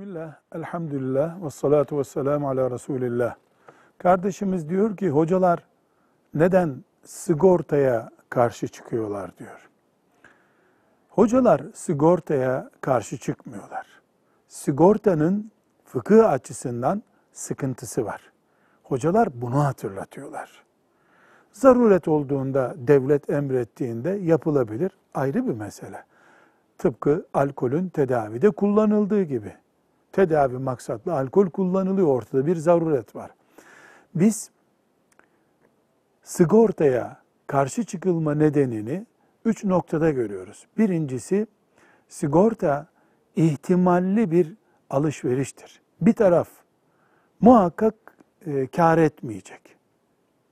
Bismillah, elhamdülillah, ve salatu ve selamu ala Resulillah. Kardeşimiz diyor ki hocalar neden sigortaya karşı çıkıyorlar diyor. Hocalar sigortaya karşı çıkmıyorlar. Sigortanın fıkıh açısından sıkıntısı var. Hocalar bunu hatırlatıyorlar. Zaruret olduğunda, devlet emrettiğinde yapılabilir ayrı bir mesele. Tıpkı alkolün tedavide kullanıldığı gibi. Tedavi maksatlı alkol kullanılıyor ortada bir zaruret var. Biz sigortaya karşı çıkılma nedenini üç noktada görüyoruz. Birincisi sigorta ihtimalli bir alışveriştir. Bir taraf muhakkak e, kar etmeyecek.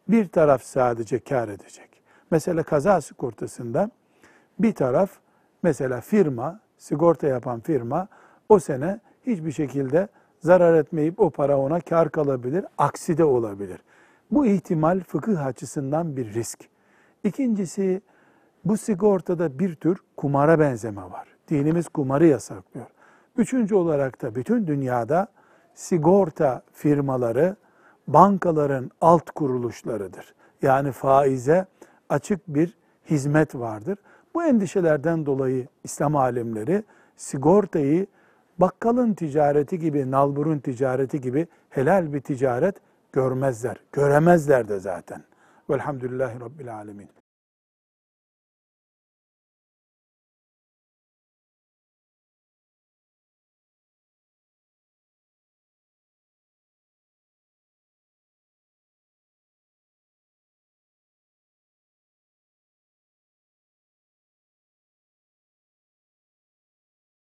Bir taraf sadece kar edecek. Mesela kaza sigortasında bir taraf mesela firma, sigorta yapan firma o sene hiçbir şekilde zarar etmeyip o para ona kar kalabilir, aksi de olabilir. Bu ihtimal fıkıh açısından bir risk. İkincisi bu sigortada bir tür kumara benzeme var. Dinimiz kumarı yasaklıyor. Üçüncü olarak da bütün dünyada sigorta firmaları bankaların alt kuruluşlarıdır. Yani faize açık bir hizmet vardır. Bu endişelerden dolayı İslam alimleri sigortayı bakkalın ticareti gibi, nalburun ticareti gibi helal bir ticaret görmezler. Göremezler de zaten. Velhamdülillahi Rabbil Alemin.